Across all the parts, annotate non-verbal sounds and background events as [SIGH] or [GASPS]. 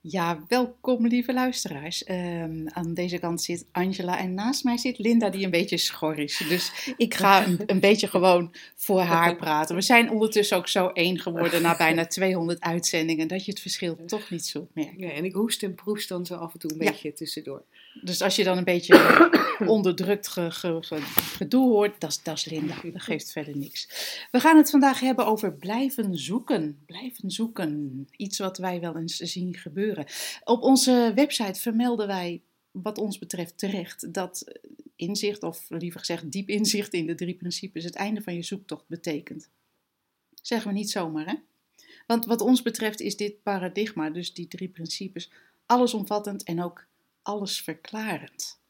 Ja, welkom lieve luisteraars. Ehm, aan deze kant zit Angela en naast mij zit Linda die een beetje schor is. Dus ik ga een, een beetje gewoon voor haar praten. We zijn ondertussen ook zo één geworden na bijna 200 uitzendingen dat je het verschil toch niet zult merken. Ja, en ik hoest en proest dan zo af en toe een Ja. beetje tussendoor. Dus als je dan een beetje [COUGHS] onderdrukt ge, ge- ge- gedoe hoort, dat is- dat is Linda. [COUGHS] Dat geeft verder niks. We gaan het vandaag hebben over blijven zoeken. Blijven zoeken. Iets wat wij wel eens zien gebeuren. Op onze website vermelden wij, wat ons betreft terecht, dat inzicht, of liever gezegd diep inzicht in de drie principes, het einde van je zoektocht betekent. Zeggen we niet zomaar, hè? Want wat ons betreft is dit paradigma, dus die drie principes, allesomvattend en ook allesverklarend.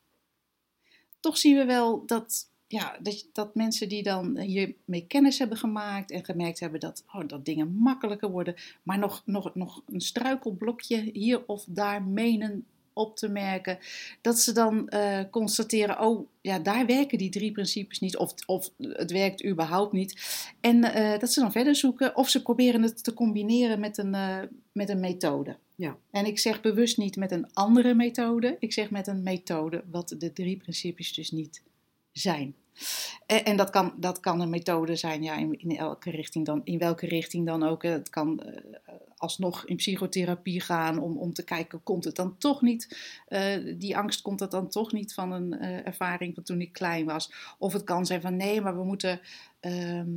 Toch zien we wel dat, ja, dat, dat mensen die dan hiermee kennis hebben gemaakt en gemerkt hebben dat, oh, dat dingen makkelijker worden, maar nog, nog, nog een struikelblokje hier of daar menen op te merken, dat ze dan eh, constateren, oh ja, daar werken die drie principes niet, of, of het werkt überhaupt niet. En eh, dat ze dan verder zoeken, of ze proberen het te combineren met een, eh, met een methode. Ja. En ik zeg bewust niet met een andere methode, ik zeg met een methode, wat de drie principes dus niet zijn. En, en dat, kan, dat kan een methode zijn, ja, in, in, elke richting dan, in welke richting dan ook. hè. Het kan eh, alsnog in psychotherapie gaan om, om te kijken, komt het dan toch niet, eh, die angst komt het dan toch niet van een eh, ervaring van toen ik klein was. Of het kan zijn van nee, maar we moeten ehm,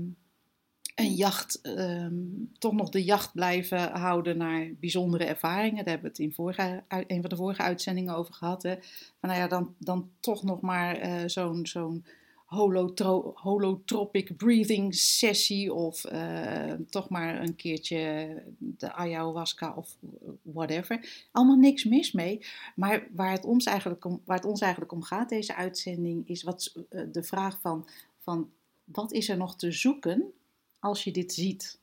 een jacht, ehm, toch nog de jacht blijven houden naar bijzondere ervaringen. Daar hebben we het in vorige, een van de vorige uitzendingen over gehad. Hè. Nou ja, dan, dan toch nog maar eh, zo'n zo'n holotro- holotropic breathing sessie of eh, toch maar een keertje de ayahuasca of whatever. Allemaal niks mis mee. Maar waar het ons eigenlijk om, waar het ons eigenlijk om gaat, deze uitzending, is wat, eh, de vraag van, van wat is er nog te zoeken als je dit ziet?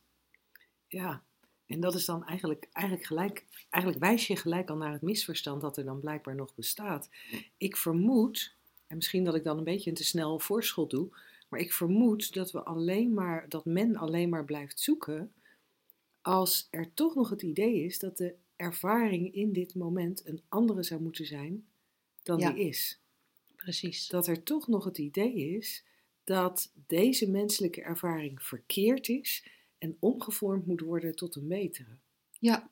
Ja, en dat is dan eigenlijk, eigenlijk gelijk, eigenlijk wijs je gelijk al naar het misverstand dat er dan blijkbaar nog bestaat. Ik vermoed, en misschien dat ik dan een beetje een te snel voorschot doe, maar ik vermoed dat we alleen maar, dat men alleen maar blijft zoeken als er toch nog het idee is dat de ervaring in dit moment een andere zou moeten zijn dan Ja. die is. Precies. dat er toch nog het idee is dat deze menselijke ervaring verkeerd is en omgevormd moet worden tot een betere. Ja.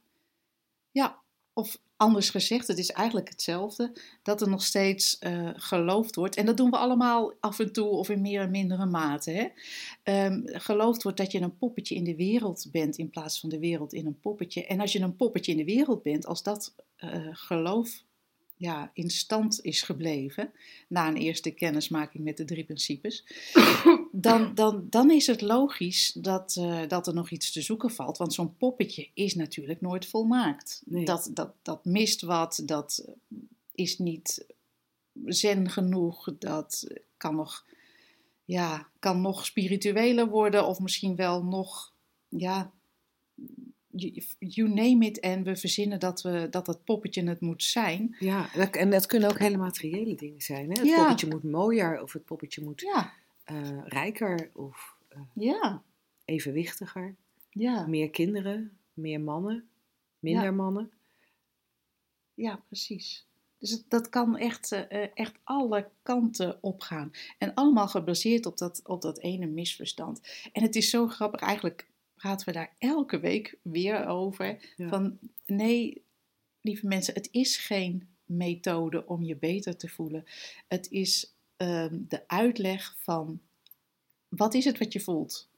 Ja, of anders gezegd, het is eigenlijk hetzelfde, dat er nog steeds eh, geloofd wordt. En dat doen we allemaal af en toe of in meer en mindere mate. Hè? Ehm, geloofd wordt dat je een poppetje in de wereld bent in plaats van de wereld in een poppetje. En als je een poppetje in de wereld bent, als dat eh, geloof ja, in stand is gebleven, na een eerste kennismaking met de drie principes, dan, dan, dan is het logisch dat, eh, dat er nog iets te zoeken valt. Want zo'n poppetje is natuurlijk nooit volmaakt. Nee. Dat, dat, dat mist wat, dat is niet zen genoeg, dat kan nog, ja, kan nog spiritueler worden of misschien wel nog, ja, you, name it. En we verzinnen dat, we, dat het poppetje het moet zijn. Ja, en dat- en dat kunnen ook hele materiële dingen zijn. Hè? Het Ja. poppetje moet mooier of het poppetje moet Ja, eh, rijker of eh, ja, evenwichtiger. ja. Meer kinderen, meer mannen, minder Ja. mannen. Ja, precies. Dus dat kan echt, eh, echt alle kanten opgaan. En allemaal gebaseerd op dat, op dat ene misverstand. En het is zo grappig, eigenlijk praten we daar elke week weer over. Ja. Van nee, lieve mensen, het is geen methode om je beter te voelen. Het is ehm, de uitleg van wat is het wat je voelt.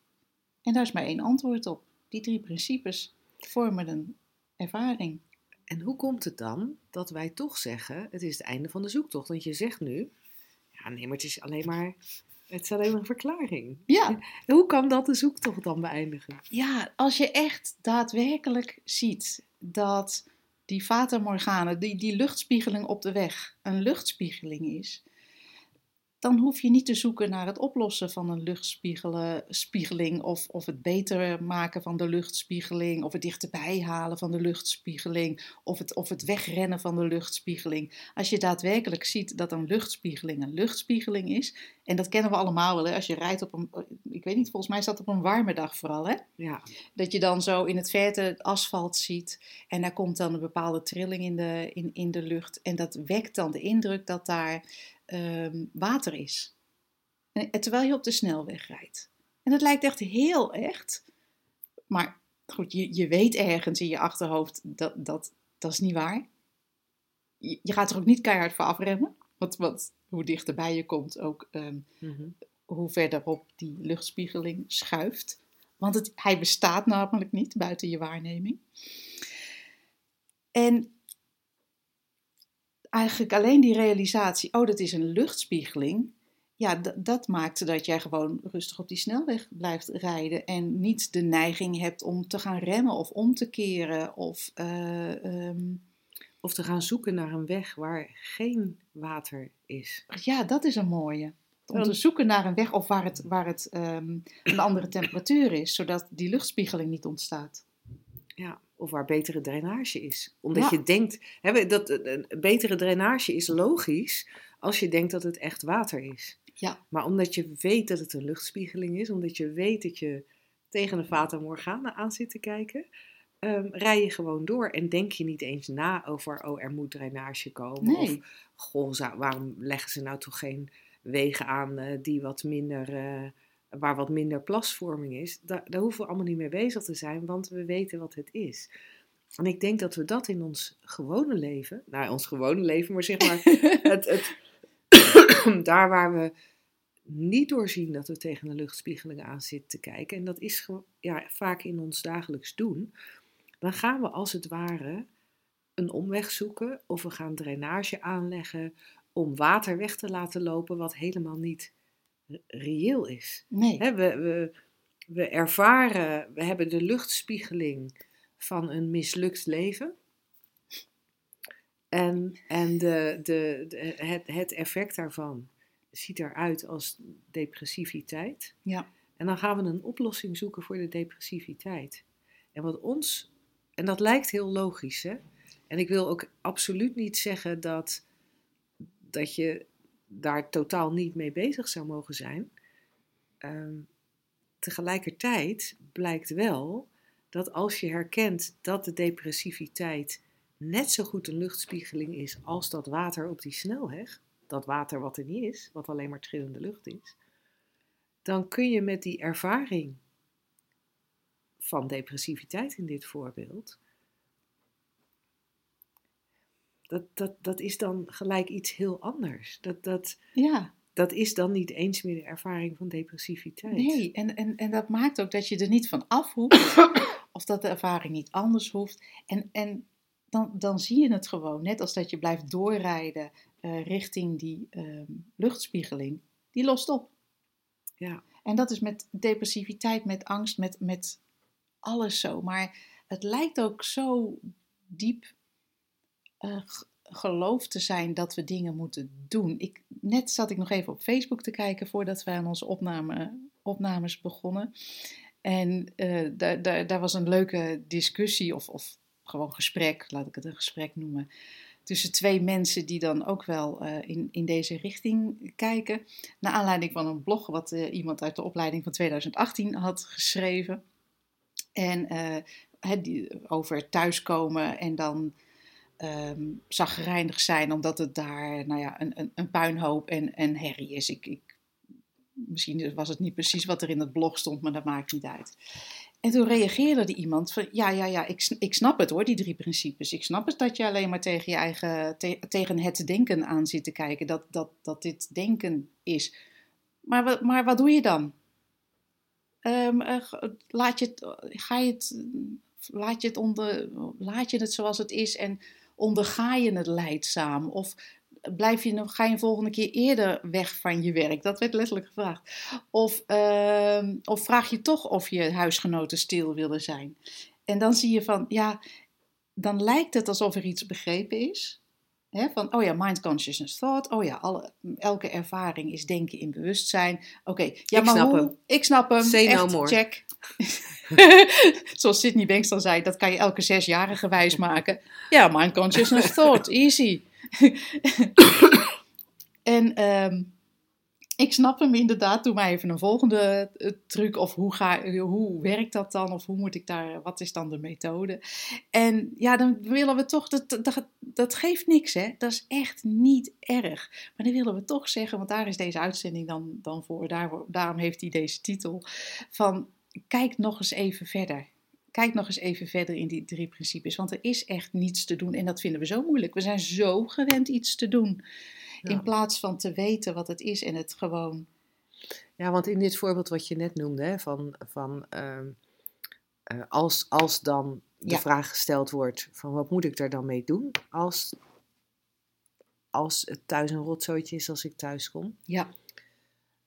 En daar is maar één antwoord op. Die drie principes vormen een ervaring. En hoe komt het dan dat wij toch zeggen, het is het einde van de zoektocht? Want je zegt nu, ja nee, maar het is alleen maar, het is alleen maar een verklaring. Ja, Hoe kan dat de zoektocht dan beëindigen? Ja, als je echt daadwerkelijk ziet dat die Fata Morgana, die, die luchtspiegeling op de weg, een luchtspiegeling is, dan hoef je niet te zoeken naar het oplossen van een luchtspiegeling of, of het beter maken van de luchtspiegeling of het dichterbij halen van de luchtspiegeling of het, of het wegrennen van de luchtspiegeling. Als je daadwerkelijk ziet dat een luchtspiegeling een luchtspiegeling is, en dat kennen we allemaal wel, hè? als je rijdt op een, ik weet niet, volgens mij staat op een warme dag vooral, hè? Ja. dat je dan zo in het verte het asfalt ziet en daar komt dan een bepaalde trilling in de, in, in de lucht en dat wekt dan de indruk dat daar ehm, water is. En, en terwijl je op de snelweg rijdt. En het lijkt echt heel echt, maar goed, je, je weet ergens in je achterhoofd dat dat, dat is niet waar. Je, je gaat er ook niet keihard voor afremmen, want, want hoe dichterbij je komt ook, ehm, Mhm. hoe verderop die luchtspiegeling schuift. Want het, hij bestaat namelijk niet buiten je waarneming. En eigenlijk alleen die realisatie, oh, dat is een luchtspiegeling. Ja, dat maakt dat jij gewoon rustig op die snelweg blijft rijden en niet de neiging hebt om te gaan remmen of om te keren of eh, ehm, Of te gaan zoeken naar een weg waar geen water is. Ja, dat is een mooie. Om te zoeken naar een weg of waar het, waar het ehm, een andere temperatuur is, zodat die luchtspiegeling niet ontstaat. Ja, of waar betere drainage is. Omdat Ja. je denkt, hè, dat een een betere drainage is logisch als je denkt dat het echt water is. Ja. Maar omdat je weet dat het een luchtspiegeling is, omdat je weet dat je tegen een Fata Morgana aan zit te kijken, ehm, rij je gewoon door en denk je niet eens na over, oh, er moet drainage komen. Nee. Of, goh, waarom leggen ze nou toch geen wegen aan eh, die wat minder, eh, waar wat minder plasvorming is? Da- daar hoeven we allemaal niet mee bezig te zijn, want we weten wat het is. En ik denk dat we dat in ons gewone leven, nou, ons gewone leven, maar zeg maar, [LAUGHS] het, het, [CLEARS THROAT] daar waar we niet doorzien dat we tegen een luchtspiegeling aan zitten te kijken, en dat is ja, vaak in ons dagelijks doen, dan gaan we als het ware een omweg zoeken of we gaan drainage aanleggen om water weg te laten lopen wat helemaal niet reëel is. Nee. We, we, we ervaren, we hebben de luchtspiegeling van een mislukt leven. En, en de, de, de, het, het effect daarvan ziet eruit als depressiviteit. Ja. En dan gaan we een oplossing zoeken voor de depressiviteit. En wat ons, en dat lijkt heel logisch, hè? En ik wil ook absoluut niet zeggen dat, dat je daar totaal niet mee bezig zou mogen zijn. Ehm, tegelijkertijd blijkt wel dat als je herkent dat de depressiviteit net zo goed een luchtspiegeling is als dat water op die snelweg, dat water wat er niet is, wat alleen maar trillende lucht is, dan kun je met die ervaring van depressiviteit in dit voorbeeld, dat, dat, dat is dan gelijk iets heel anders. Dat, dat, Ja, dat is dan niet eens meer de ervaring van depressiviteit. nee. En, en, en dat maakt ook dat je er niet van af hoeft. [COUGHS] of dat de ervaring niet anders hoeft. En, en dan, dan zie je het gewoon. Net als dat je blijft doorrijden eh, richting die ehm, luchtspiegeling. Die lost op. Ja, En dat is met depressiviteit, met angst, met, met alles zo. Maar het lijkt ook zo diep eh, geloof te zijn dat we dingen moeten doen. Ik, net zat ik nog even op Facebook te kijken voordat wij aan onze opname, opnames begonnen. En eh, daar, was een leuke discussie, of, of gewoon gesprek, laat ik het een gesprek noemen. Tussen twee mensen die dan ook wel eh, in, in deze richting kijken. Naar aanleiding van een blog wat iemand uit de opleiding van 2018 had geschreven. En het, over thuiskomen en dan ehm zagrijnig zijn omdat het daar nou ja, een, een, een puinhoop en, en herrie is. Ik, ik, misschien was het niet precies wat er in het blog stond, maar dat maakt niet uit. En toen reageerde er iemand van, ja, ja, ja, ik, ik snap het hoor, die drie principes. Ik snap het dat je alleen maar tegen je eigen, te- tegen het denken aan zit te kijken, dat, dat, dat dit denken is. Maar, maar wat doe je dan? Ehm, eh, laat je het, ga je het, laat je het onder, laat je het zoals het is en onderga je het leidzaam? Of blijf je, ga je een volgende keer eerder weg van je werk? Dat werd letterlijk gevraagd. Of, ehm, of vraag je toch of je huisgenoten stil willen zijn? En dan zie je van, ja, dan lijkt het alsof er iets begrepen is. Van, oh ja, mind, consciousness, thought. Oh ja, alle, elke ervaring is denken in bewustzijn. Oké, ja, Ik maar snap hoe? hem. Ik snap hem. Say no Echt, more. check. [LAUGHS] Zoals Sydney Banks dan zei, dat kan je elke zes jaren gewijs maken. Ja, mind, consciousness, thought. [LAUGHS] Easy. [COUGHS] en ehm, ik snap hem inderdaad. Doe maar even een volgende eh, truc. Of hoe, ga, hoe werkt dat dan? Of hoe moet ik daar, wat is dan de methode? En ja, dan willen we toch, dat, dat, geeft niks hè. Dat is echt niet erg. Maar dan willen we toch zeggen, want daar is deze uitzending dan, dan voor. Daar, daarom heeft hij deze titel. Van kijk nog eens even verder. Kijk nog eens even verder in die drie principes. Want er is echt niets te doen. En dat vinden we zo moeilijk. We zijn zo gewend iets te doen. Ja. In plaats van te weten wat het is en het gewoon. Ja, want in dit voorbeeld wat je net noemde, hè, van, van ehm, eh, als, als dan de Ja. vraag gesteld wordt van wat moet ik daar dan mee doen als, als het thuis een rotzooitje is als ik thuis kom, Ja,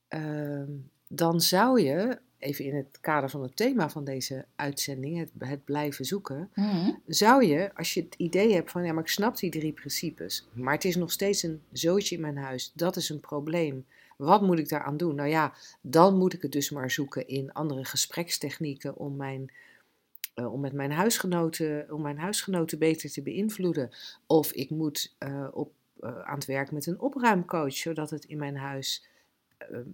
ehm, dan zou je, even in het kader van het thema van deze uitzending, het, het blijven zoeken, Mhm. zou je, als je het idee hebt van ja, maar ik snap die drie principes, maar het is nog steeds een zootje in mijn huis, dat is een probleem. Wat moet ik daaraan doen? Nou ja, dan moet ik het dus maar zoeken in andere gesprekstechnieken om, mijn, eh, om met mijn huisgenoten, om mijn huisgenoten beter te beïnvloeden. Of ik moet eh, op, eh, aan het werk met een opruimcoach, zodat het in mijn huis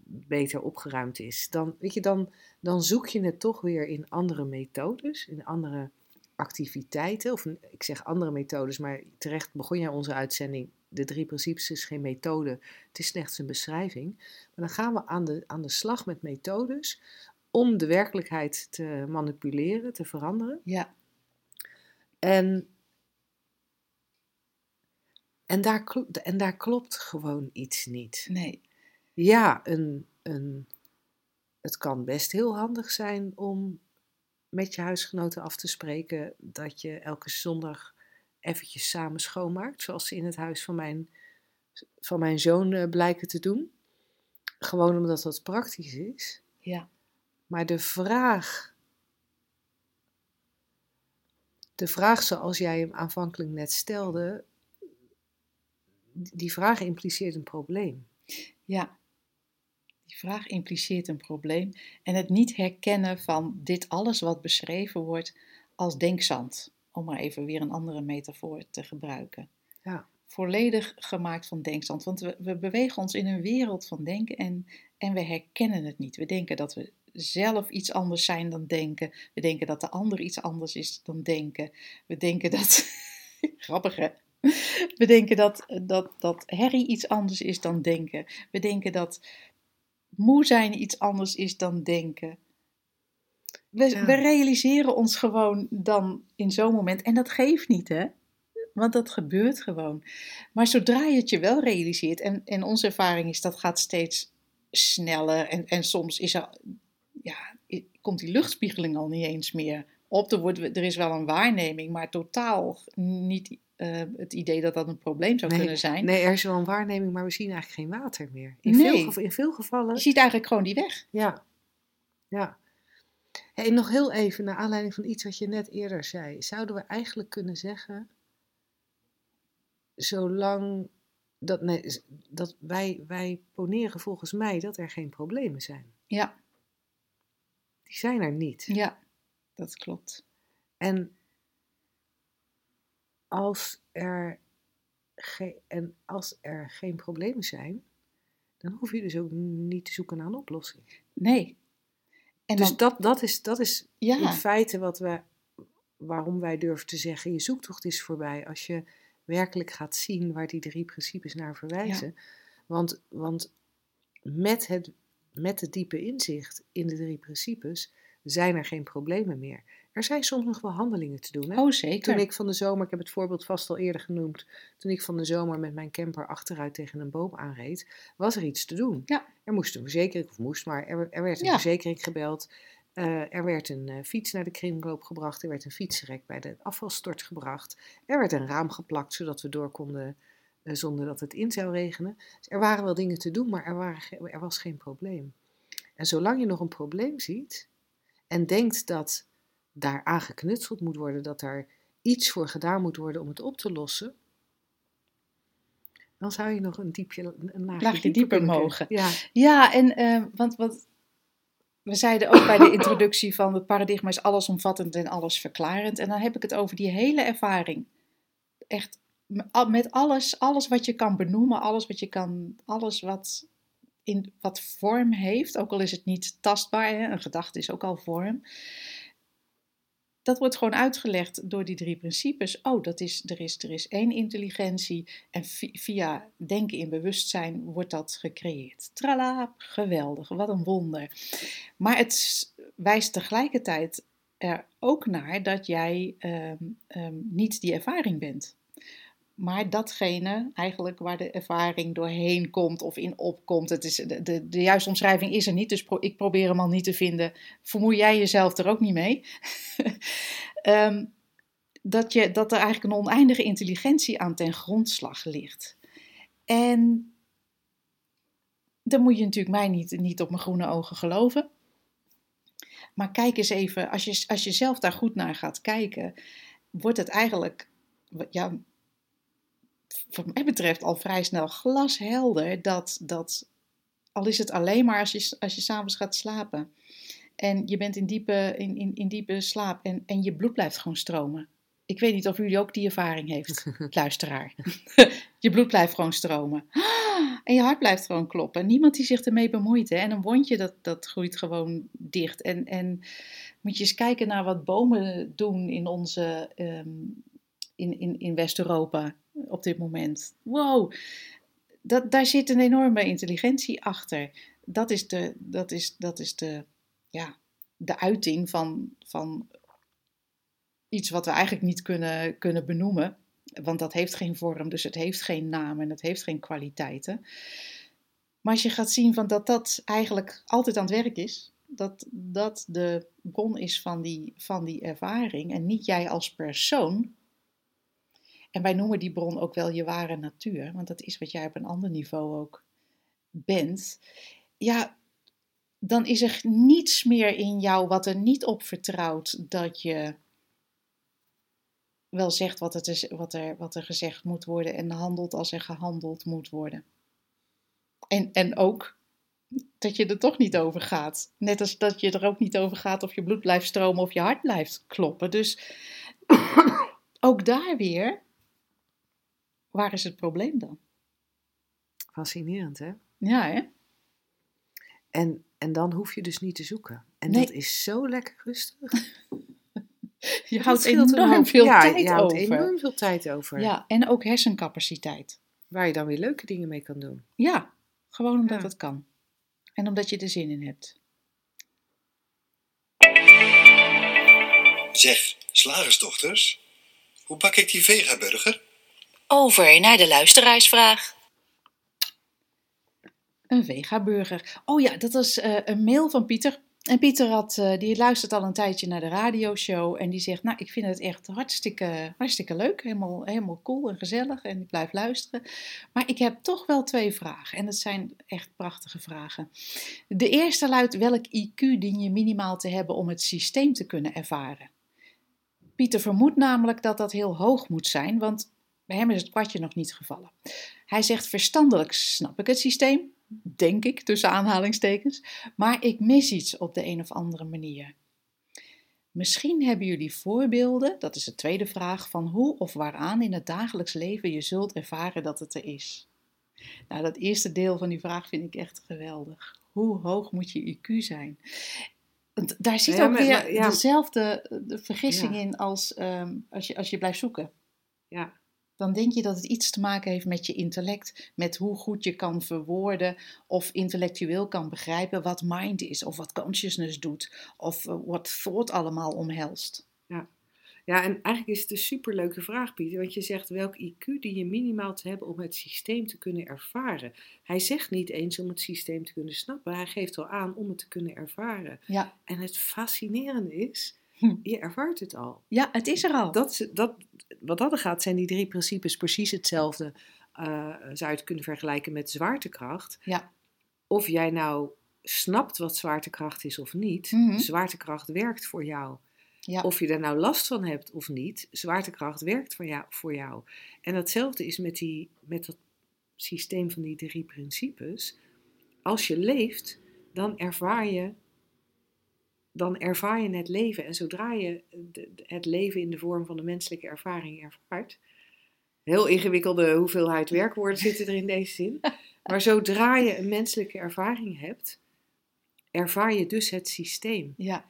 beter opgeruimd is. Dan, weet je, dan, dan zoek je het toch weer in andere methodes, in andere activiteiten, of ik zeg andere methodes, maar terecht begon jij onze uitzending. De drie principes is geen methode, het is slechts een beschrijving. Maar dan gaan we aan de, aan de slag met methodes om de werkelijkheid te manipuleren, te veranderen. ja, En, en, daar, en daar klopt gewoon iets niet. nee. Ja, een, een, het kan best heel handig zijn om met je huisgenoten af te spreken dat je elke zondag eventjes samen schoonmaakt, zoals ze in het huis van mijn, van mijn zoon eh, blijken te doen. Gewoon omdat dat praktisch is. Ja, Maar de vraag, de vraag zoals jij hem aanvankelijk net stelde, die vraag impliceert een probleem. ja. Die vraag impliceert een probleem. En het niet herkennen van dit alles wat beschreven wordt als denkzand. Om maar even weer een andere metafoor te gebruiken. Ja. Volledig gemaakt van denkzand. Want we, we bewegen ons in een wereld van denken en, en we herkennen het niet. We denken dat we zelf iets anders zijn dan denken. We denken dat de ander iets anders is dan denken. We denken dat. [LAUGHS] Grappig hè? We denken dat, dat, dat herrie iets anders is dan denken. We denken dat moe zijn iets anders is dan denken. We, Ja. we realiseren ons gewoon dan in zo'n moment. En dat geeft niet, hè? Want dat gebeurt gewoon. Maar zodra je het je wel realiseert, en, en onze ervaring is dat gaat steeds sneller. En, en soms is er, ja, komt die luchtspiegeling al niet eens meer op. Er, wordt, er is wel een waarneming, maar totaal niet eh, het idee dat dat een probleem zou kunnen zijn. Nee, er is wel een waarneming, maar we zien eigenlijk geen water meer. In, Nee. veel, in veel gevallen. Je ziet eigenlijk gewoon die weg. Ja. Ja. En nog heel even, naar aanleiding van iets wat je net eerder zei. Zouden we eigenlijk kunnen zeggen, zolang dat, nee, dat wij, wij poneren volgens mij dat er geen problemen zijn. Ja, Die zijn er niet. ja, dat klopt. En als er, en als er geen problemen zijn, dan hoef je dus ook niet te zoeken naar een oplossing. Nee. En dus dan, dat, dat is, dat is in ja, feite wat we, waarom wij durven te zeggen, je zoektocht is voorbij als je werkelijk gaat zien waar die drie principes naar verwijzen. Want, want met, het, met het diepe inzicht in de drie principes zijn er geen problemen meer. Er zijn soms nog wel handelingen te doen. Hè? oh zeker. Toen ik van de zomer, ik heb het voorbeeld vast al eerder genoemd, toen ik van de zomer met mijn camper achteruit tegen een boom aanreed, was er iets te doen. Ja. Er moest een verzekering, of moest, maar er, er werd een Ja. verzekering gebeld. Eh, er werd een eh, fiets naar de kringloop gebracht. Er werd een fietsrek bij de afvalstort gebracht. Er werd een raam geplakt, zodat we door konden eh, zonder dat het in zou regenen. Dus er waren wel dingen te doen, maar er, waren, er was geen probleem. En zolang je nog een probleem ziet en denkt dat daar geknutseld moet worden, dat daar iets voor gedaan moet worden om het op te lossen, Dan zou je nog een, diepje, een laagje, Laagje dieper mogen. Ja, Ja, en eh, want wat we zeiden ook bij de introductie van het paradigma is allesomvattend en allesverklarend. En dan heb ik het over die hele ervaring. Echt met alles, alles wat je kan benoemen, alles wat je kan, alles wat, in, wat vorm heeft, ook al is het niet tastbaar, hè, een gedachte is ook al vorm. Dat wordt gewoon uitgelegd door die drie principes. Oh, dat is, er, is, er is één intelligentie en vi- via denken in bewustzijn wordt dat gecreëerd. Trala, geweldig, wat een wonder. Maar het wijst tegelijkertijd er ook naar dat jij ehm, ehm, niet die ervaring bent. Maar datgene eigenlijk waar de ervaring doorheen komt of in opkomt. Het is, de, de, de juiste omschrijving is er niet, dus ik probeer hem al niet te vinden. Vermoei jij jezelf er ook niet mee? [LAUGHS] Ehm, dat, je, dat er eigenlijk een oneindige intelligentie aan ten grondslag ligt. En dan moet je natuurlijk mij niet, niet op mijn groene ogen geloven. Maar kijk eens even, als je, als je zelf daar goed naar gaat kijken, wordt het eigenlijk, ja, wat mij betreft, al vrij snel glashelder dat, dat al is het alleen maar als je, als je s'avonds gaat slapen en je bent in diepe, in, in, in diepe slaap en, en je bloed blijft gewoon stromen. Ik weet niet of jullie ook die ervaring heeft, [LAUGHS] luisteraar. [LAUGHS] je bloed blijft gewoon stromen. [GASPS] En je hart blijft gewoon kloppen. Niemand die zich ermee bemoeit. Hè? En een wondje dat, dat groeit gewoon dicht. En, en moet je eens kijken naar wat bomen doen in onze ehm, in, in, in West-Europa op dit moment. Wow, dat, daar zit een enorme intelligentie achter. Dat is de, dat is, dat is de, ja, de uiting van, van iets wat we eigenlijk niet kunnen, kunnen benoemen. Want dat heeft geen vorm, dus het heeft geen naam en het heeft geen kwaliteiten. Maar als je gaat zien van dat dat eigenlijk altijd aan het werk is, dat dat de bron is van die, van die ervaring en niet jij als persoon. En wij noemen die bron ook wel je ware natuur, want dat is wat jij op een ander niveau ook bent. Ja, dan is er niets meer in jou wat er niet op vertrouwt dat je wel zegt wat, het is, wat, er, wat er gezegd moet worden en handelt als er gehandeld moet worden. En, en ook dat je er toch niet over gaat. Net als dat je er ook niet over gaat of je bloed blijft stromen of je hart blijft kloppen. Dus [COUGHS] ook daar weer, waar is het probleem dan? fascinerend hè? Ja, hè? En, en dan hoef je dus niet te zoeken. En Nee. dat is zo lekker rustig. [LAUGHS] Je Dat houdt enorm veel ja, tijd je houdt over. enorm veel tijd over. Ja, en ook hersencapaciteit. Waar je dan weer leuke dingen mee kan doen. Ja, gewoon omdat Ja. het kan. En omdat je er zin in hebt. Zeg, slagersdochters, hoe bak ik die vegaburger? Over naar de luisteraarsvraag. Een vegaburger. Oh ja, dat was eh, een mail van Pieter. En Pieter had, eh, die luistert al een tijdje naar de radioshow. En die zegt, nou, ik vind het echt hartstikke, hartstikke leuk. Helemaal, helemaal cool en gezellig. En ik blijf luisteren. Maar ik heb toch wel twee vragen. En dat zijn echt prachtige vragen. De eerste luidt, welk IQ dien je minimaal te hebben om het systeem te kunnen ervaren? Pieter vermoedt namelijk dat dat heel hoog moet zijn, want bij hem is het kwartje nog niet gevallen. Hij zegt, verstandelijk snap ik het systeem, denk ik, tussen aanhalingstekens, maar ik mis iets op de een of andere manier. Misschien hebben jullie voorbeelden, dat is de tweede vraag, van hoe of waaraan in het dagelijks leven je zult ervaren dat het er is. Nou, dat eerste deel van die vraag vind ik echt geweldig. Hoe hoog moet je IQ zijn? Daar zit Ja, ook maar- weer maar- ja. dezelfde de vergissing Ja. in als ehm, als, je, als je blijft zoeken Ja, dan denk je dat het iets te maken heeft met je intellect, met hoe goed je kan verwoorden of intellectueel kan begrijpen wat mind is, of wat consciousness doet, of eh, wat thought allemaal omhelst. ja, en eigenlijk is het een superleuke vraag, Pieter. Want je zegt welk IQ die je minimaal te hebben om het systeem te kunnen ervaren. Hij zegt niet eens om het systeem te kunnen snappen. Hij geeft al aan om het te kunnen ervaren. Ja, En het fascinerende is. Je ervaart het al. ja het is er al. Dat, dat, wat dat er gaat, zijn die drie principes precies hetzelfde. eh, zou je het kunnen vergelijken met zwaartekracht. Ja. Of jij nou snapt wat zwaartekracht is of niet, Mhm. zwaartekracht werkt voor jou. Ja. Of je er nou last van hebt of niet, zwaartekracht werkt voor jou. Voor jou. En datzelfde is met, die, met dat systeem van die drie principes, als je leeft, dan ervaar je, dan ervaar je het leven. En zodra je de- het leven in de vorm van de menselijke ervaring ervaart, heel ingewikkelde hoeveelheid werkwoorden zitten er in deze zin, [LAUGHS] maar zodra je een menselijke ervaring hebt, ervaar je dus het systeem. Ja,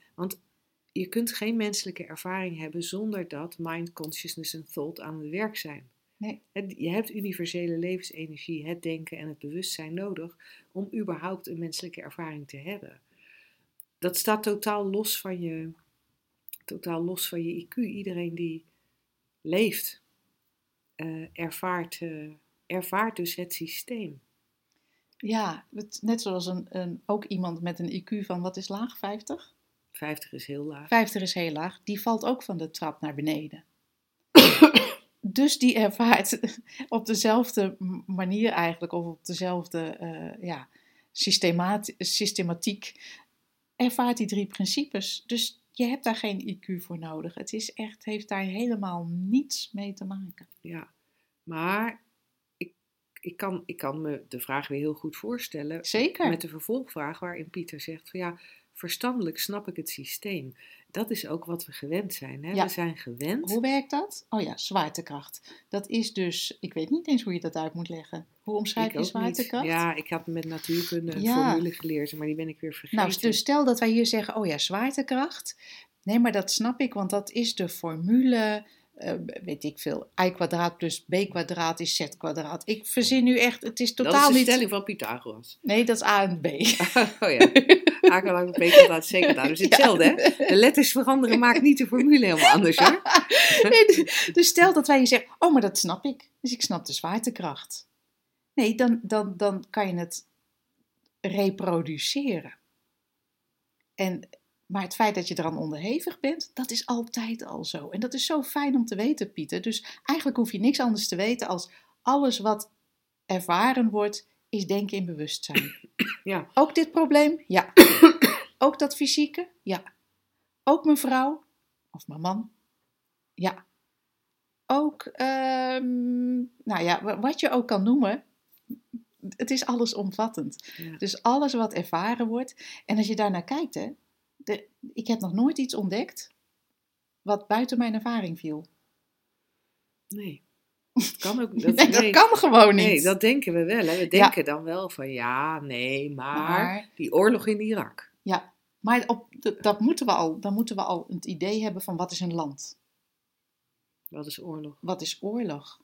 Je kunt geen menselijke ervaring hebben zonder dat mind, consciousness en thought aan het werk zijn. Nee. Het- je hebt universele levensenergie, het denken en het bewustzijn nodig om überhaupt een menselijke ervaring te hebben. Dat staat totaal los van je, totaal los van je IQ. Iedereen die leeft, eh, ervaart, eh, ervaart dus het systeem. ja het- net zoals een, een, ook iemand met een IQ van, wat is laag, 50? 50 is heel laag. 50 is heel laag, die valt ook van de trap naar beneden. [COUGHS] dus die ervaart op dezelfde manier eigenlijk, of op dezelfde eh, ja, systematiek, ervaart die drie principes. Dus je hebt daar geen IQ voor nodig. Het is echt, heeft daar helemaal niets mee te maken. Ja, maar ik, ik, kan, ik kan me de vraag weer heel goed voorstellen. Zeker. Met de vervolgvraag waarin Pieter zegt van ja, verstandelijk snap ik het systeem. Dat is ook wat we gewend zijn. Hè? Ja. We zijn gewend. Hoe werkt dat? Oh ja, zwaartekracht. Dat is dus, ik weet niet eens hoe je dat uit moet leggen. Hoe omschrijf je niet. zwaartekracht? Ja, ik had met natuurkunde een Ja. formule geleerd, maar die ben ik weer vergeten. Nou, dus stel dat wij hier zeggen, oh ja, zwaartekracht. Nee, maar dat snap ik, want dat is de formule, eh, weet ik veel, i kwadraat plus b kwadraat is z kwadraat. Ik verzin nu echt, het is dat totaal is de niet... stelling van Pythagoras. Nee, dat is a en b. [LAUGHS] oh ja, A kwadraat, B kwadraat, C kwadraat. Dus [LAUGHS] hetzelfde hè. De letters veranderen maakt niet de formule helemaal anders hoor. [LAUGHS] Nee, dus- stel dat wij hier zeggen, oh, maar dat snap ik. Dus ik snap de zwaartekracht. Nee, dan, dan, dan kan je het reproduceren. En, maar het feit dat je eraan onderhevig bent, dat is altijd al zo. En dat is zo fijn om te weten, Pieter. Dus eigenlijk hoef je niks anders te weten als alles wat ervaren wordt, is denken in bewustzijn. Ja. Ook dit probleem? Ja. Ook dat fysieke? Ja. Ook mijn vrouw? Of mijn man? Ja. Ook, ehm, nou ja, wa- wat je ook kan noemen, het is allesomvattend. Ja. Dus alles wat ervaren wordt. En als je daarnaar kijkt, hè, de, ik heb nog nooit iets ontdekt wat buiten mijn ervaring viel. Nee, dat kan ook [LAUGHS] dat, nee, dat nee. kan gewoon niet. Nee, dat denken we wel. Hè. We denken dan wel van ja, nee, maar, maar, die oorlog in Irak. ja, maar op, dat, dat moeten we al, dan moeten we al het idee hebben van wat is een land? Wat is oorlog? Wat is oorlog?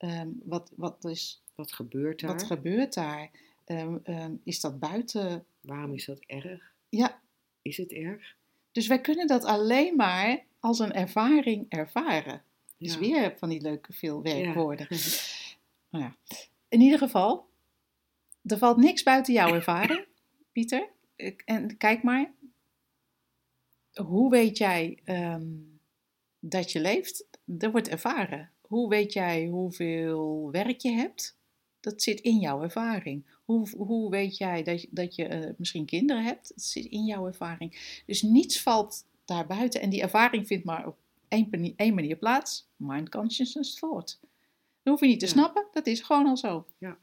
Ehm, wat, wat, is, Wat gebeurt daar? wat gebeurt daar? Ehm, ehm, is dat buiten? Waarom is dat erg? Ja, Is het erg? dus wij kunnen dat alleen maar als een ervaring ervaren. Dus Ja. weer van die leuke veel werkwoorden. Ja. [LAUGHS] Nou ja. In ieder geval, er valt niks buiten jouw ervaring, Pieter. En kijk maar, hoe weet jij dat je leeft? Er wordt ervaren. Hoe weet jij hoeveel werk je hebt? Dat zit in jouw ervaring. Hoe, hoe weet jij dat, je- dat je eh, misschien kinderen hebt? Dat zit in jouw ervaring. Dus niets valt daarbuiten. En die ervaring vindt maar op één, mani- één manier plaats. Mind, consciousness, thought. Dat hoef je niet te Ja. snappen. Dat is gewoon al zo. Ja.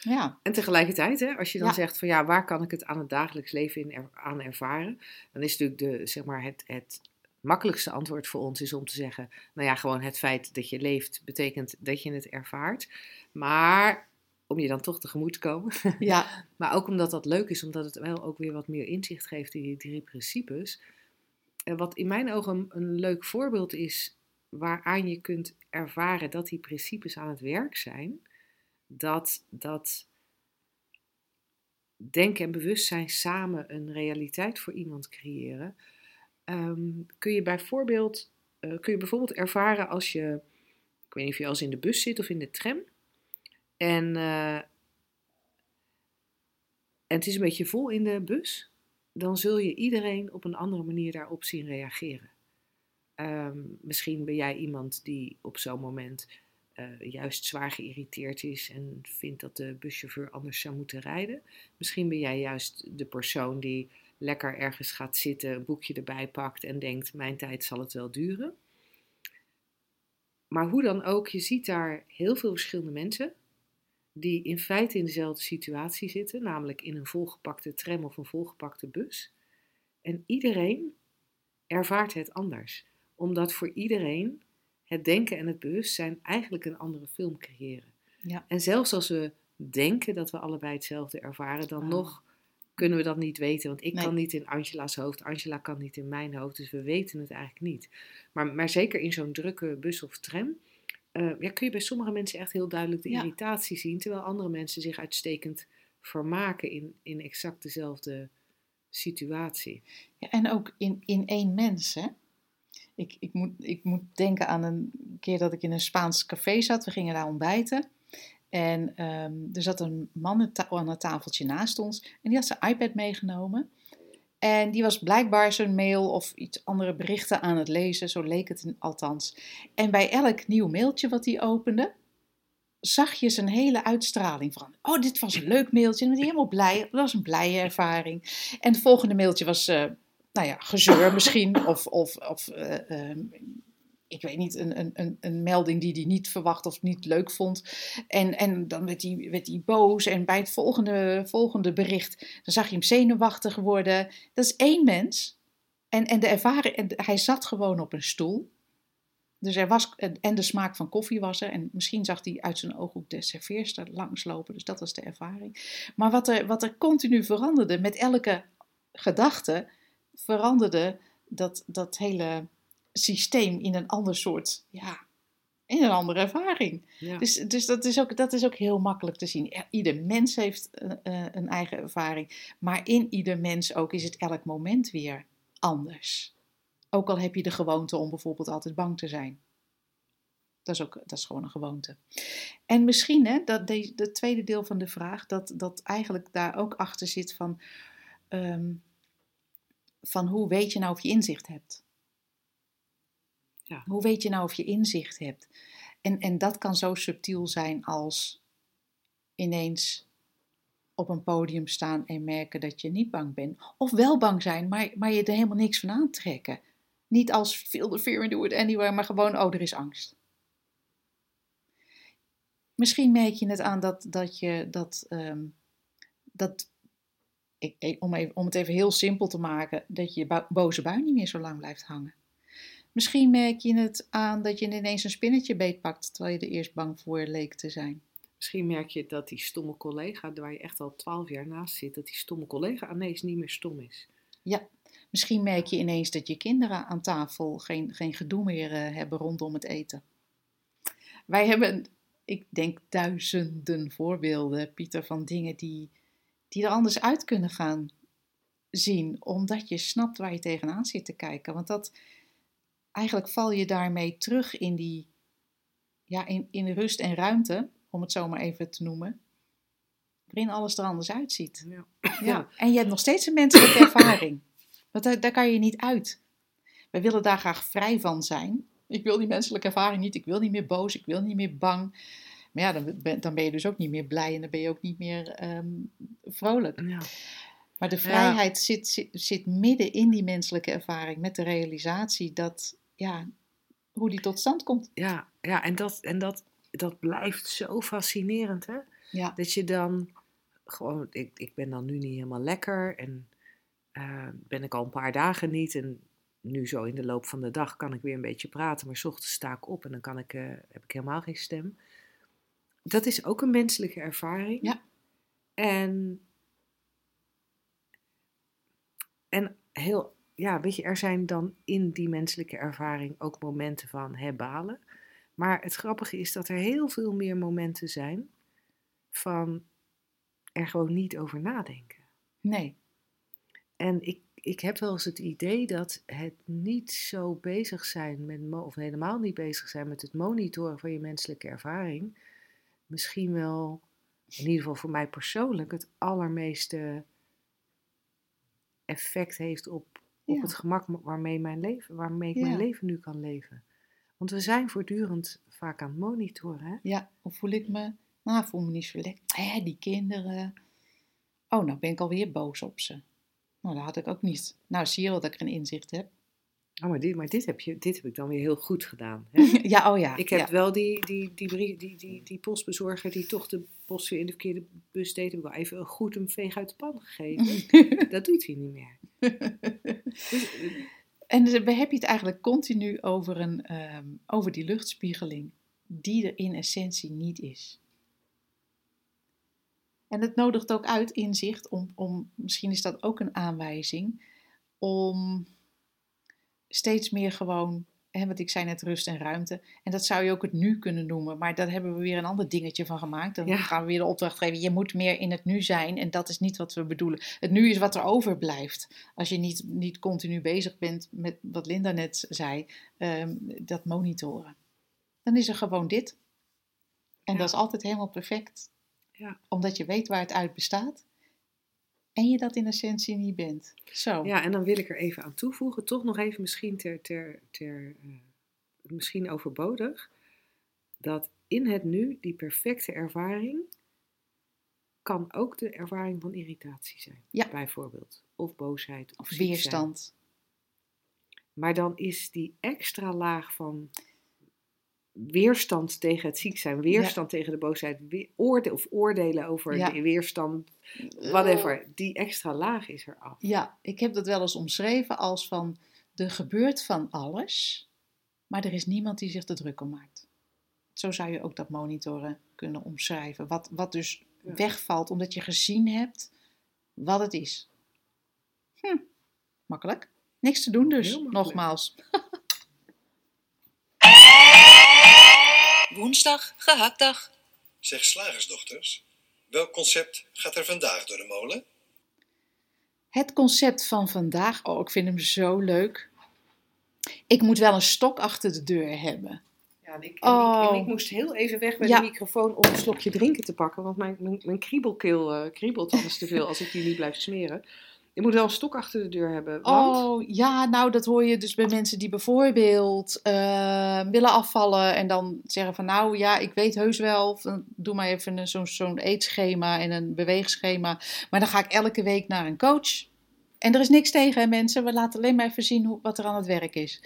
Ja. En tegelijkertijd, hè, als je dan Ja. zegt van ja, waar kan ik het aan het dagelijks leven in er- aan ervaren? Dan is natuurlijk de, zeg maar het, het makkelijkste antwoord voor ons is om te zeggen, nou ja, gewoon het feit dat je leeft betekent dat je het ervaart. Maar om je dan toch tegemoet te komen. [LAUGHS] Ja. Maar ook omdat dat leuk is, omdat het wel ook weer wat meer inzicht geeft in die drie principes. En wat in mijn ogen een, een leuk voorbeeld is, waaraan je kunt ervaren dat die principes aan het werk zijn, dat, dat denken en bewustzijn samen een realiteit voor iemand creëren. Ehm, kun je bijvoorbeeld, eh, kun je bijvoorbeeld ervaren als je, ik weet niet of je als in de bus zit of in de tram, en eh, en het is een beetje vol in de bus, dan zul je iedereen op een andere manier daarop zien reageren. Ehm, misschien ben jij iemand die op zo'n moment eh, juist zwaar geïrriteerd is en vindt dat de buschauffeur anders zou moeten rijden. Misschien ben jij juist de persoon die lekker ergens gaat zitten, een boekje erbij pakt en denkt: Mijn tijd zal het wel duren. Maar hoe dan ook, je ziet daar heel veel verschillende mensen die in feite in dezelfde situatie zitten, namelijk in een volgepakte tram of een volgepakte bus. En iedereen ervaart het anders, omdat voor iedereen het denken en het bewustzijn eigenlijk een andere film creëren. Ja. En zelfs als we denken dat we allebei hetzelfde ervaren, dan Ah. nog kunnen we dat niet weten. Want ik Nee. kan niet in Angela's hoofd, Angela kan niet in mijn hoofd, dus we weten het eigenlijk niet. Maar, maar zeker in zo'n drukke bus of tram, eh, ja, kun je bij sommige mensen echt heel duidelijk de Ja. irritatie zien, terwijl andere mensen zich uitstekend vermaken in, in exact dezelfde situatie. Ja, en ook in, in één mens, hè? Ik, ik, moet, ik moet denken aan een keer dat ik in een Spaans café zat. We gingen daar ontbijten. En ehm, er zat een man aan ta- aan het tafeltje naast ons. En die had zijn iPad meegenomen. En die was blijkbaar zijn mail of iets andere berichten aan het lezen. Zo leek het althans. En bij elk nieuw mailtje wat hij opende, zag je zijn hele uitstraling van. Oh, dit was een leuk mailtje. En was helemaal blij. Dat was een blije ervaring. En het volgende mailtje was, eh, nou ja, gezeur misschien. Of, of, of eh, ehm, ik weet niet, een, een, een, melding die hij niet verwacht of niet leuk vond. En, en dan werd hij, werd hij boos. En bij het volgende, volgende bericht, dan zag je hem zenuwachtig worden. Dat is één mens. En, en de ervaring, en hij zat gewoon op een stoel. Dus er was, en de smaak van koffie was er. En misschien zag hij uit zijn ooghoek de serveerster langslopen. Dus dat was de ervaring. Maar wat er, wat er continu veranderde, met elke gedachte, veranderde dat, dat hele systeem in een ander soort, ja, in een andere ervaring. Ja. Dus, dus dat, is ook, dat is ook heel makkelijk te zien. Ieder mens heeft eh, eh, een eigen ervaring. Maar in ieder mens ook is het elk moment weer anders. Ook al heb je de gewoonte om bijvoorbeeld altijd bang te zijn. Dat is, ook, dat is gewoon een gewoonte. En misschien, hè, dat de, de tweede deel van de vraag, dat, dat eigenlijk daar ook achter zit van, ehm, van hoe weet je nou of je inzicht hebt? Ja. Hoe weet je nou of je inzicht hebt? En, en dat kan zo subtiel zijn als ineens op een podium staan en merken dat je niet bang bent. Of wel bang zijn, maar, maar je er helemaal niks van aantrekken. Niet als feel the fear and do it anywhere, maar gewoon, oh, er is angst. Misschien merk je het aan dat, dat je dat, ehm, dat ik, om, even, om het even heel simpel te maken, dat je bo- boze bui niet meer zo lang blijft hangen. Misschien merk je het aan dat je ineens een spinnetje beetpakt, terwijl je er eerst bang voor leek te zijn. Misschien merk je dat die stomme collega, waar je echt al twaalf jaar naast zit, dat die stomme collega ineens niet meer stom is. Ja, misschien merk je ineens dat je kinderen aan tafel geen, geen gedoe meer eh, hebben rondom het eten. Wij hebben, ik denk, duizenden voorbeelden, Pieter, van dingen die, die er anders uit kunnen gaan zien, omdat je snapt waar je tegenaan zit te kijken. Want dat, eigenlijk val je daarmee terug in die, ja, in, in rust en ruimte, om het zo maar even te noemen, waarin alles er anders uitziet. Ja. Ja. En je hebt nog steeds een menselijke ervaring. Want daar, daar kan je niet uit. Wij willen daar graag vrij van zijn. Ik wil die menselijke ervaring niet. Ik wil niet meer boos. Ik wil niet meer bang. Maar ja, dan ben, dan ben je dus ook niet meer blij en dan ben je ook niet meer ehm, vrolijk. Ja. Maar de vrijheid zit, zit, zit midden in die menselijke ervaring met de realisatie dat, ja, hoe die tot stand komt. Ja, ja en, dat, en dat, dat blijft zo fascinerend, hè? Ja, Dat je dan gewoon, ik, ik ben dan nu niet helemaal lekker en eh, ben ik al een paar dagen niet. En nu zo in de loop van de dag kan ik weer een beetje praten, maar 's ochtends sta ik op en dan kan ik, eh, heb ik helemaal geen stem. Dat is ook een menselijke ervaring. Ja. En, en heel, ja, weet je, er zijn dan in die menselijke ervaring ook momenten van herbalen. Maar het grappige is dat er heel veel meer momenten zijn van er gewoon niet over nadenken. nee. En ik, ik heb wel eens het idee dat het niet zo bezig zijn met, of helemaal niet bezig zijn met het monitoren van je menselijke ervaring, misschien wel, in ieder geval voor mij persoonlijk, het allermeeste effect heeft op, op het gemak waarmee, mijn leven, waarmee ik mijn leven nu kan leven. Want we zijn voortdurend vaak aan het monitoren. Hè? Ja, hoe voel ik me? Nou, voel me niet zo lekker. Hé, die kinderen. Oh, nou ben ik alweer boos op ze. Nou, dat had ik ook niet. Nou, zie je wel dat ik een inzicht heb. Oh, maar dit, maar dit, heb, je, dit heb ik dan weer heel goed gedaan. Hè? [LAUGHS] Ja, oh ja. Ik heb ja. wel die, die, die, die, die postbezorger die toch de post weer in de verkeerde bus deed, heb ik wel even goed een veeg uit de pan gegeven. [LAUGHS] dat doet hij niet meer. [LAUGHS] Dus, En dan heb je het eigenlijk continu over, een, ehm, over die luchtspiegeling, die er in essentie niet is. En het nodigt ook uit inzicht om, om, misschien is dat ook een aanwijzing, om steeds meer gewoon, hè, wat ik zei net, rust en ruimte. En dat zou je ook het nu kunnen noemen, maar daar hebben we weer een ander dingetje van gemaakt. Dan Ja. gaan we weer de opdracht geven, je moet meer in het nu zijn en dat is niet wat we bedoelen. Het nu is wat er overblijft. Als je niet, niet continu bezig bent met wat Linda net zei, ehm, dat monitoren. Dan is er gewoon dit. En Ja. dat is altijd helemaal perfect. Ja. Omdat je weet waar het uit bestaat. En je dat in essentie niet bent. Zo. Ja, en dan wil ik er even aan toevoegen, toch nog even misschien ter, ter, ter eh, misschien overbodig, dat in het nu die perfecte ervaring kan ook de ervaring van irritatie zijn, Ja. bijvoorbeeld, of boosheid, of, Of ziek zijn. weerstand. Maar dan is die extra laag van weerstand tegen het ziek zijn, weerstand tegen de boosheid, oorde of oordelen over Ja. de weerstand, whatever, die extra laag is eraf. Ja, ik heb dat wel eens omschreven als van, er gebeurt van alles, maar er is niemand die zich er druk om maakt. Zo zou je ook dat monitoren kunnen omschrijven. Wat, wat dus Ja. wegvalt omdat je gezien hebt wat het is. Hm, makkelijk. Niks te doen dus, nogmaals. [LAUGHS] Woensdag, gehaktdag. Zeg slagersdochters, welk concept gaat er vandaag door de molen? Het concept van vandaag, oh, ik vind hem zo leuk. Ik moet wel een stok achter de deur hebben. Ja, en ik, Oh. en ik, en ik moest heel even weg bij Ja. de microfoon om een slokje drinken te pakken, want mijn, mijn, mijn kriebelkeel eh, kriebelt anders te veel als ik die niet blijf smeren. Ik moet wel een stok achter de deur hebben. Oh, ja, nou dat hoor je dus bij mensen die bijvoorbeeld eh, willen afvallen en dan zeggen van nou ja, ik weet heus wel, doe maar even zo'n zo'n eetschema en een beweegschema, maar dan ga ik elke week naar een coach. En er is niks tegen, hè, mensen. We laten alleen maar even zien hoe, wat er aan het werk is.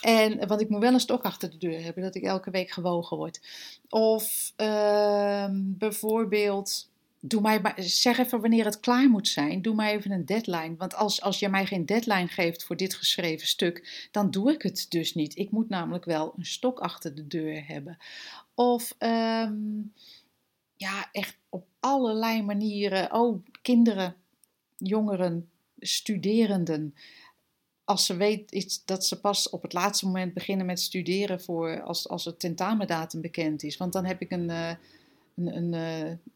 En, want ik moet wel een stok achter de deur hebben, dat ik elke week gewogen word. Of ehm, bijvoorbeeld, doe mij maar, zeg even wanneer het klaar moet zijn. Doe mij even een deadline. Want als, als je mij geen deadline geeft voor dit geschreven stuk, dan doe ik het dus niet. Ik moet namelijk wel een stok achter de deur hebben. Of ehm, ja, echt op allerlei manieren. Oh, kinderen, jongeren, studerenden. Als ze weet dat ze pas op het laatste moment beginnen met studeren voor als, als het tentamendatum bekend is. Want dan heb ik een, eh, een, een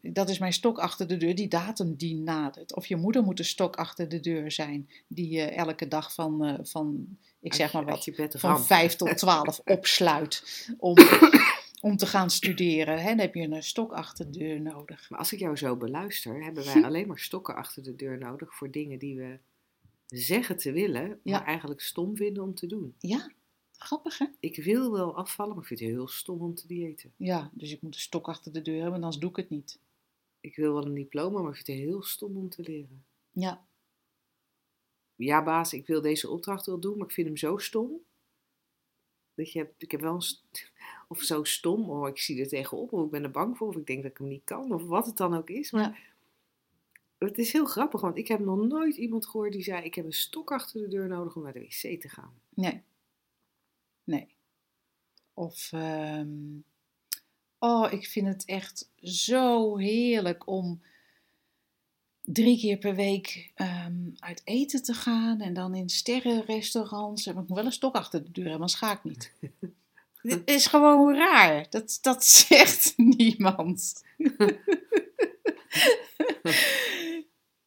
eh, dat is mijn stok achter de deur, die datum die nadert. Of je moeder moet een stok achter de deur zijn, die je elke dag van, eh, van ik zeg maar wat, van ramt. 5 tot 12 [LAUGHS] opsluit om, om te gaan studeren. Hè? Dan heb je een stok achter de deur nodig. Maar als ik jou zo beluister, hebben wij alleen maar stokken achter de deur nodig voor dingen die we zeggen te willen, maar Ja. eigenlijk stom vinden om te doen. Ja, grappig hè? Ik wil wel afvallen, maar ik vind het heel stom om te diëten. Ja, dus ik moet een stok achter de deur hebben, anders doe ik het niet. Ik wil wel een diploma, maar ik vind het heel stom om te leren. Ja, Ja, baas, ik wil deze opdracht wel doen, maar ik vind hem zo stom. Dat je, hebt- ik heb wel een, [LAUGHS] of zo stom, of ik zie er tegenop, of ik ben er bang voor, of ik denk dat ik hem niet kan, of wat het dan ook is. Maar Ja. het is heel grappig, want ik heb nog nooit iemand gehoord die zei: Ik heb een stok achter de deur nodig om naar de wc te gaan. nee. Nee. Of, ehm, oh, ik vind het echt zo heerlijk om drie keer per week ehm, uit eten te gaan en dan in sterrenrestaurants. En ik moet wel een stok achter de deur hebben, anders ga ik niet. [LAUGHS] Dit is gewoon raar. Dat, dat [LAUGHS] zegt niemand. [LAUGHS]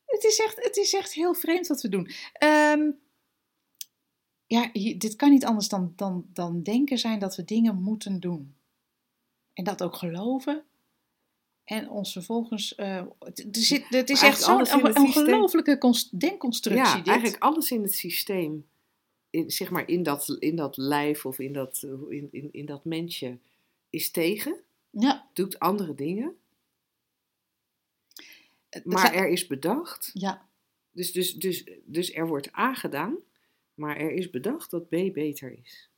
het, is echt, het is echt heel vreemd wat we doen. Ehm, ja, dit kan niet anders dan, dan, dan denken zijn dat we dingen moeten doen. En dat ook geloven. En ons vervolgens. eh, het, er zit, het is echt zo'n cons- denkconstructie. Ja, dit. eigenlijk alles in het systeem, in, zeg maar in dat, in dat lijf of in dat, in, in, in dat mensje, is tegen, Ja, doet andere dingen, maar er is bedacht. ja, Dus, dus, dus, dus er wordt aangedaan. Maar er is bedacht dat B beter is.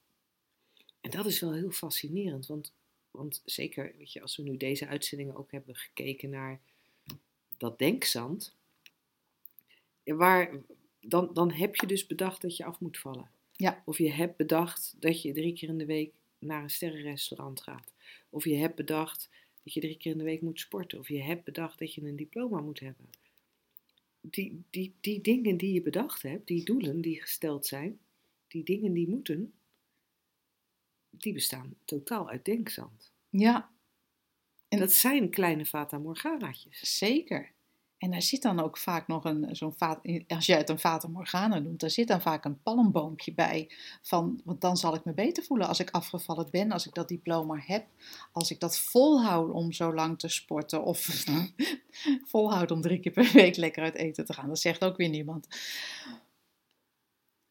En dat is wel heel fascinerend, want, want zeker weet je, als we nu deze uitzendingen ook hebben gekeken naar dat denkzand, waar, dan, dan heb je dus bedacht dat je af moet vallen. Ja. Of je hebt bedacht dat je drie keer in de week naar een sterrenrestaurant gaat. Of je hebt bedacht dat je drie keer in de week moet sporten. Of je hebt bedacht dat je een diploma moet hebben. Die, die, die dingen die je bedacht hebt, die doelen die gesteld zijn, die dingen die moeten, die bestaan totaal uit denkzand. Ja, En dat zijn kleine fata morganaatjes. zeker. En daar zit dan ook vaak nog een, zo'n als jij het een Fata Morgana noemt, daar zit dan vaak een palmboompje bij. Van, want dan zal ik me beter voelen als ik afgevallen ben, als ik dat diploma heb. Als ik dat volhoud om zo lang te sporten. Of [LAUGHS] volhoud om drie keer per week lekker uit eten te gaan. Dat zegt ook weer niemand.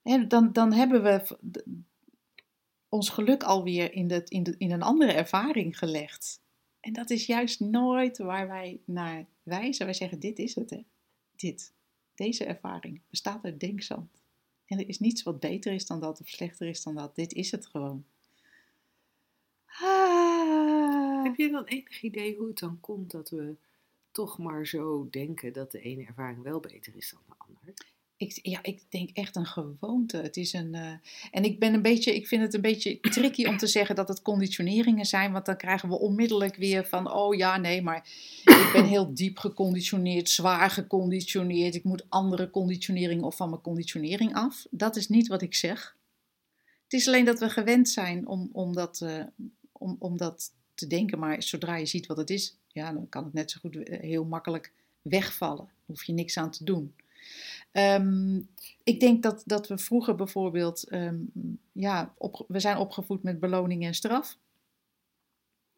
En dan, dan hebben we ons geluk alweer in, de, in, de, in een andere ervaring gelegd. En dat is juist nooit waar wij naar wijzen. Wij zeggen, dit is het, hè. Dit. Deze ervaring bestaat uit denkzand. En er is niets wat beter is dan dat of slechter is dan dat. Dit is het gewoon. Ah. Heb je dan enig idee hoe het dan komt dat we toch maar zo denken dat de ene ervaring wel beter is dan de ander? Ik, ja, ik denk echt een gewoonte. Het is een, eh, en ik ben een beetje, ik vind het een beetje tricky om te zeggen dat het conditioneringen zijn, want dan krijgen we onmiddellijk weer van, oh ja, nee, maar ik ben heel [COUGHS] diep geconditioneerd, zwaar geconditioneerd, ik moet andere conditionering of van mijn conditionering af. Dat is niet wat ik zeg. Het is alleen dat we gewend zijn om, om, dat, eh, om, om dat te denken, maar zodra je ziet wat het is, ja, dan kan het net zo goed eh, heel makkelijk wegvallen. Daar hoef je niks aan te doen. Ehm, ik denk dat, dat we vroeger bijvoorbeeld, ehm, ja, op, we zijn opgevoed met beloning en straf.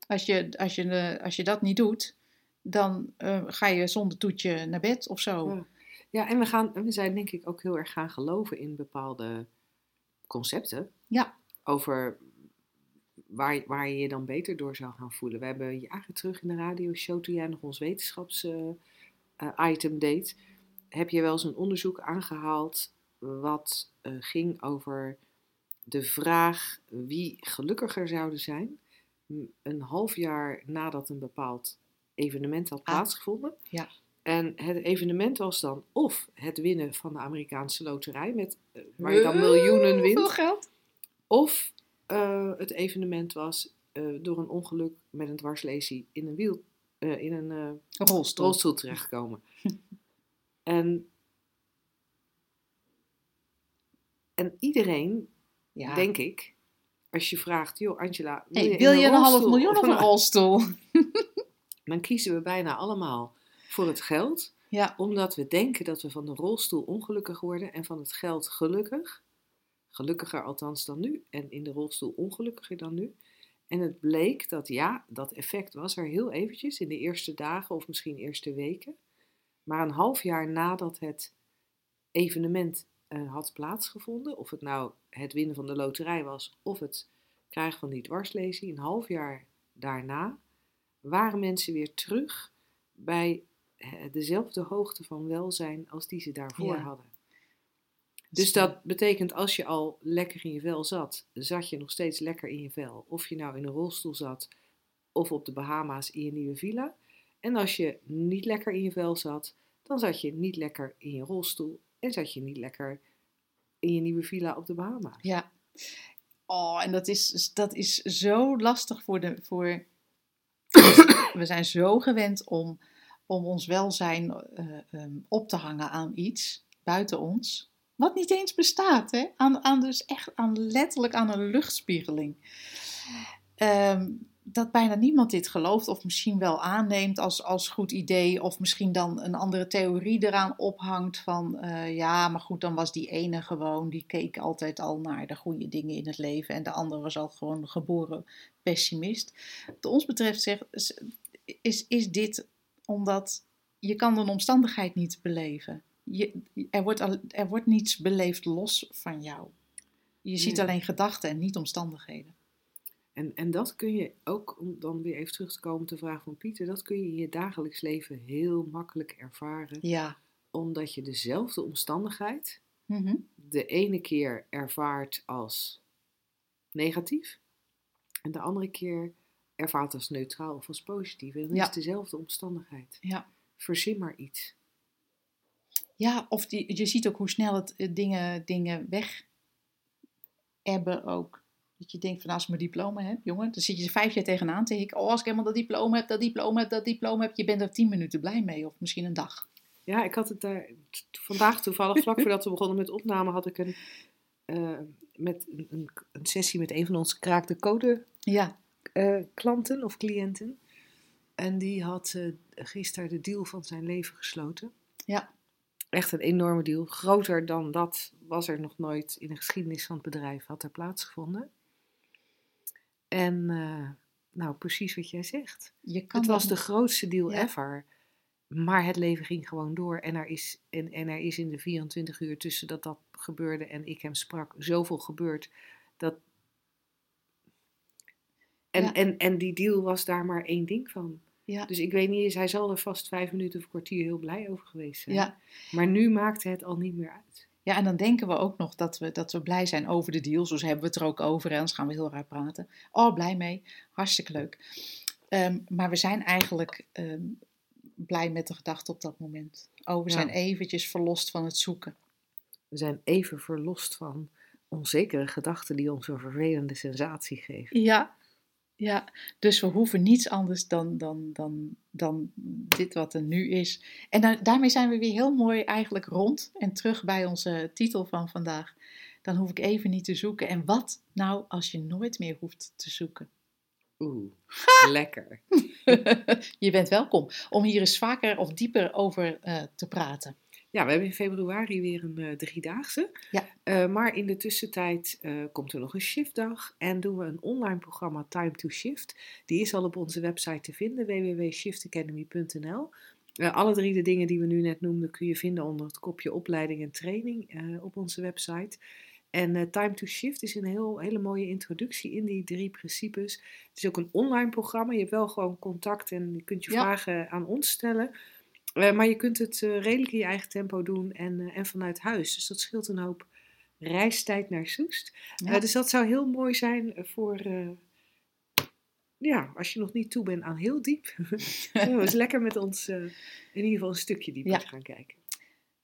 Als je, als je, eh, als je dat niet doet, dan eh, ga je zonder toetje naar bed of zo. Ja. Ja, en we, gaan, we zijn denk ik ook heel erg gaan geloven in bepaalde concepten. Ja. Over waar, waar je je dan beter door zou gaan voelen. We hebben jaren terug in de radioshow, toen jij nog ons wetenschapsitem deed, heb je wel eens een onderzoek aangehaald wat eh, ging over de vraag wie gelukkiger zouden zijn een half jaar nadat een bepaald evenement had Ah. plaatsgevonden. Ja. En het evenement was dan of het winnen van de Amerikaanse loterij, met, eh, waar je dan miljoenen Veel wint, geld. of eh, het evenement was door een ongeluk met een dwarslesie in een wiel, in een Een rolstoel. rolstoel terechtkomen. En, en iedereen, Ja. denk ik, als je vraagt, joh Angela, wil Hey, je, wil in je een half miljoen of een rolstoel? [LAUGHS] Dan kiezen we bijna allemaal voor het geld, Ja, omdat we denken dat we van de rolstoel ongelukkig worden en van het geld gelukkig. Gelukkiger althans dan nu en in de rolstoel ongelukkiger dan nu. En het bleek dat ja, dat effect was er heel eventjes in de eerste dagen of misschien eerste weken. Maar een half jaar nadat het evenement eh, had plaatsgevonden, of het nou het winnen van de loterij was of het krijgen van die dwarslesie, een half jaar daarna waren mensen weer terug bij eh, dezelfde hoogte van welzijn als die ze daarvoor Ja. hadden. Dus dat betekent als je al lekker in je vel zat, zat je nog steeds lekker in je vel. Of je nou in een rolstoel zat of op de Bahama's in je nieuwe villa. En als je niet lekker in je vel zat, dan zat je niet lekker in je rolstoel en zat je niet lekker in je nieuwe villa op de Bahama's. Ja. Oh, en dat is, dat is zo lastig voor de. Voor... [COUGHS] We zijn zo gewend om, om ons welzijn eh, ehm, op te hangen aan iets buiten ons. Wat niet eens bestaat, hè? Aan, dus echt aan letterlijk aan een luchtspiegeling. Ehm, dat bijna niemand dit gelooft, of misschien wel aanneemt als, als goed idee, of misschien dan een andere theorie eraan ophangt van eh, ja, maar goed, dan was die ene gewoon, die keek altijd al naar de goede dingen in het leven en de andere was al gewoon een geboren pessimist. Wat ons betreft zeg, is, is dit omdat je kan een omstandigheid niet beleven. Je, er, wordt al, er wordt niets beleefd los van jou. Je ziet Nee. alleen gedachten en niet omstandigheden. En, en dat kun je ook, om dan weer even terug te komen op de vraag van Pieter, dat kun je in je dagelijks leven heel makkelijk ervaren. Ja, Omdat je dezelfde omstandigheid Mhm. de ene keer ervaart als negatief en de andere keer ervaart als neutraal of als positief. En dan Ja. is dezelfde omstandigheid. Ja. Verzin maar iets. Ja, of die, je ziet ook hoe snel het eh, dingen, dingen weg hebben ook. Dat je denkt van als ik mijn diploma heb, jongen, dan zit je er vijf jaar tegenaan te hikken. Oh, als ik helemaal dat diploma heb, dat diploma heb, dat diploma heb. Je bent er tien minuten blij mee, of misschien een dag. Ja, ik had het daar vandaag toevallig, vlak voordat we begonnen met opname, had ik een, eh, met een, een, sessie met een van onze kraakte code Ja, eh, klanten of cliënten. En die had eh, gisteren de deal van zijn leven gesloten. Ja. Echt een enorme deal. Groter dan dat was er nog nooit in de geschiedenis van het bedrijf had er plaatsgevonden. En eh, nou, precies wat jij zegt. je kan Het was de grootste deal Ja. ever. Maar het leven ging gewoon door. En er, is, en, en er is in de 24 uur tussen dat dat gebeurde en ik hem sprak zoveel gebeurd. Dat... En, Ja. en, en die deal was daar maar één ding van. Ja, Dus ik weet niet eens, hij zal er vast vijf minuten of kwartier heel blij over geweest zijn. ja. Maar nu maakte het al niet meer uit. Ja, en dan denken we ook nog dat we, dat we blij zijn over de deal. Zo hebben we het er ook over, en anders gaan we heel raar praten. Oh, blij mee. Hartstikke leuk. Ehm, maar we zijn eigenlijk ehm, blij met de gedachte op dat moment. Oh, we Ja. zijn eventjes verlost van het zoeken. We zijn even verlost van onzekere gedachten die ons een vervelende sensatie geven. Ja, ja. dus we hoeven niets anders dan, dan, dan, dan dit wat er nu is. En da- daarmee zijn we weer heel mooi eigenlijk rond en terug bij onze titel van vandaag. Dan hoef ik even niet te zoeken. En wat nou als je nooit meer hoeft te zoeken? Oeh, [LAUGHS] lekker. je bent welkom om hier eens vaker of dieper over eh, te praten. Ja, we hebben in februari weer een eh, driedaagse. Ja. Eh, maar in de tussentijd eh, komt er nog een shiftdag en doen we een online programma Time to Shift. Die is al op onze website te vinden, www.shiftacademy.nl. Alle drie de dingen die we nu net noemden kun je vinden onder het kopje opleiding en training op onze website. En Time to Shift is een heel, hele mooie introductie in die drie principes. Het is ook een online programma. Je hebt wel gewoon contact en je kunt je Ja. vragen aan ons stellen. Eh, maar je kunt het eh, redelijk in je eigen tempo doen en, eh, en vanuit huis. Dus dat scheelt een hoop reistijd naar Soest. Ja. Dus dat zou heel mooi zijn voor, ja, als je nog niet toe bent aan heel diep. [LAUGHS] Dan is lekker met ons in ieder geval een stukje dieper Ja. te gaan kijken.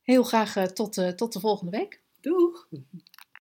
Heel graag tot, tot de volgende week. Doeg!